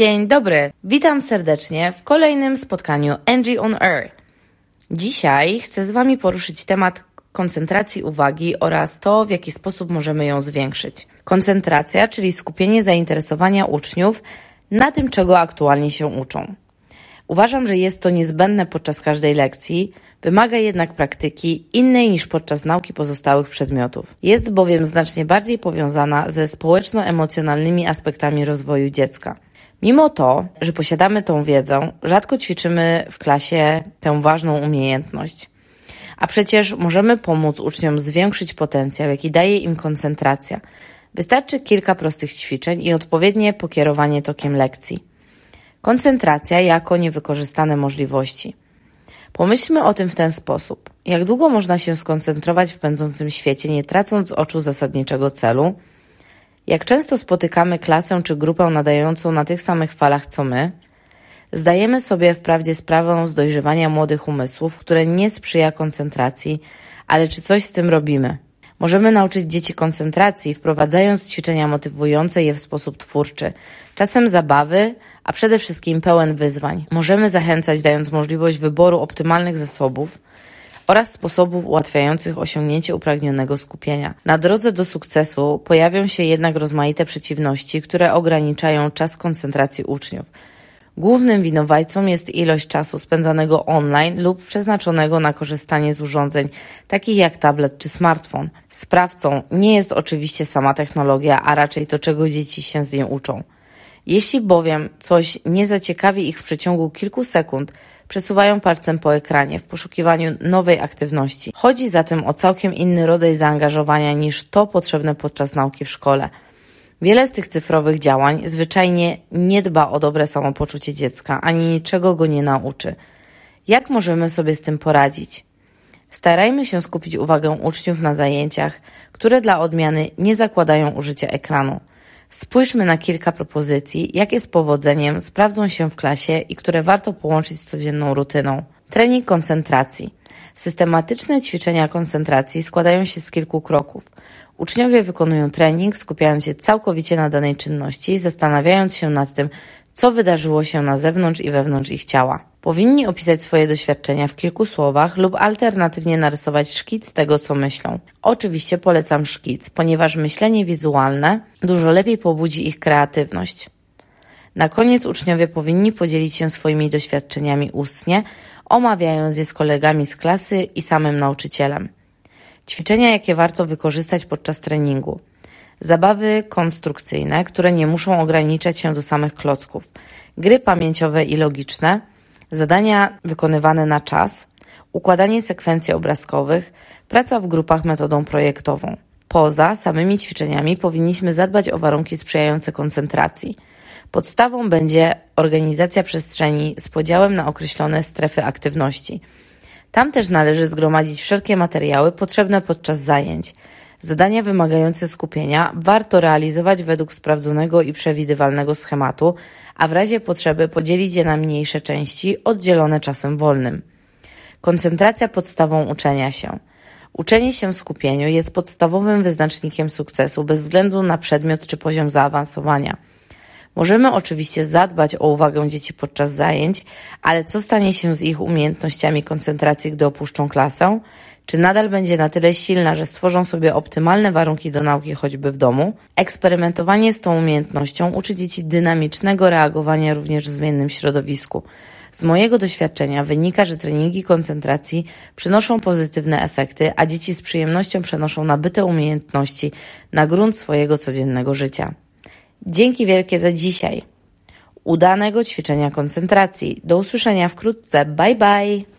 Dzień dobry, witam serdecznie w kolejnym spotkaniu Angie on Air. Dzisiaj chcę z Wami poruszyć temat koncentracji uwagi oraz to, w jaki sposób możemy ją zwiększyć. Koncentracja, czyli skupienie zainteresowania uczniów na tym, czego aktualnie się uczą. Uważam, że jest to niezbędne podczas każdej lekcji, wymaga jednak praktyki innej niż podczas nauki pozostałych przedmiotów. Jest bowiem znacznie bardziej powiązana ze społeczno-emocjonalnymi aspektami rozwoju dziecka. Mimo to, że posiadamy tą wiedzę, rzadko ćwiczymy w klasie tę ważną umiejętność. A przecież możemy pomóc uczniom zwiększyć potencjał, jaki daje im koncentracja. Wystarczy kilka prostych ćwiczeń i odpowiednie pokierowanie tokiem lekcji. Koncentracja jako niewykorzystane możliwości. Pomyślmy o tym w ten sposób. Jak długo można się skoncentrować w pędzącym świecie, nie tracąc oczu zasadniczego celu? Jak często spotykamy klasę czy grupę nadającą na tych samych falach co my? Zdajemy sobie wprawdzie sprawę z dojrzewania młodych umysłów, które nie sprzyja koncentracji, ale czy coś z tym robimy? Możemy nauczyć dzieci koncentracji, wprowadzając ćwiczenia motywujące je w sposób twórczy, czasem zabawy, a przede wszystkim pełen wyzwań. Możemy zachęcać, dając możliwość wyboru optymalnych zasobów oraz sposobów ułatwiających osiągnięcie upragnionego skupienia. Na drodze do sukcesu pojawią się jednak rozmaite przeciwności, które ograniczają czas koncentracji uczniów. Głównym winowajcą jest ilość czasu spędzanego online lub przeznaczonego na korzystanie z urządzeń takich jak tablet czy smartfon. Sprawcą nie jest oczywiście sama technologia, a raczej to, czego dzieci się z niej uczą. Jeśli bowiem coś nie zaciekawi ich w przeciągu kilku sekund, przesuwają palcem po ekranie w poszukiwaniu nowej aktywności. Chodzi zatem o całkiem inny rodzaj zaangażowania niż to potrzebne podczas nauki w szkole. Wiele z tych cyfrowych działań zwyczajnie nie dba o dobre samopoczucie dziecka, ani niczego go nie nauczy. Jak możemy sobie z tym poradzić? Starajmy się skupić uwagę uczniów na zajęciach, które dla odmiany nie zakładają użycia ekranu. Spójrzmy na kilka propozycji, jakie z powodzeniem sprawdzą się w klasie i które warto połączyć z codzienną rutyną. Trening koncentracji. Systematyczne ćwiczenia koncentracji składają się z kilku kroków. Uczniowie wykonują trening, skupiając się całkowicie na danej czynności, zastanawiając się nad tym, co wydarzyło się na zewnątrz i wewnątrz ich ciała. Powinni opisać swoje doświadczenia w kilku słowach lub alternatywnie narysować szkic tego, co myślą. Oczywiście polecam szkic, ponieważ myślenie wizualne dużo lepiej pobudzi ich kreatywność. Na koniec uczniowie powinni podzielić się swoimi doświadczeniami ustnie, omawiając je z kolegami z klasy i samym nauczycielem. Ćwiczenia, jakie warto wykorzystać podczas treningu. Zabawy konstrukcyjne, które nie muszą ograniczać się do samych klocków. Gry pamięciowe i logiczne, zadania wykonywane na czas, układanie sekwencji obrazkowych, praca w grupach metodą projektową. Poza samymi ćwiczeniami powinniśmy zadbać o warunki sprzyjające koncentracji. Podstawą będzie organizacja przestrzeni z podziałem na określone strefy aktywności. Tam też należy zgromadzić wszelkie materiały potrzebne podczas zajęć. Zadania wymagające skupienia warto realizować według sprawdzonego i przewidywalnego schematu, a w razie potrzeby podzielić je na mniejsze części, oddzielone czasem wolnym. Koncentracja podstawą uczenia się. Uczenie się w skupieniu jest podstawowym wyznacznikiem sukcesu bez względu na przedmiot czy poziom zaawansowania. Możemy oczywiście zadbać o uwagę dzieci podczas zajęć, ale co stanie się z ich umiejętnościami koncentracji, gdy opuszczą klasę? Czy nadal będzie na tyle silna, że stworzą sobie optymalne warunki do nauki choćby w domu? Eksperymentowanie z tą umiejętnością uczy dzieci dynamicznego reagowania również w zmiennym środowisku. Z mojego doświadczenia wynika, że treningi koncentracji przynoszą pozytywne efekty, a dzieci z przyjemnością przenoszą nabyte umiejętności na grunt swojego codziennego życia. Dzięki wielkie za dzisiaj. Udanego ćwiczenia koncentracji. Do usłyszenia wkrótce. Bye bye.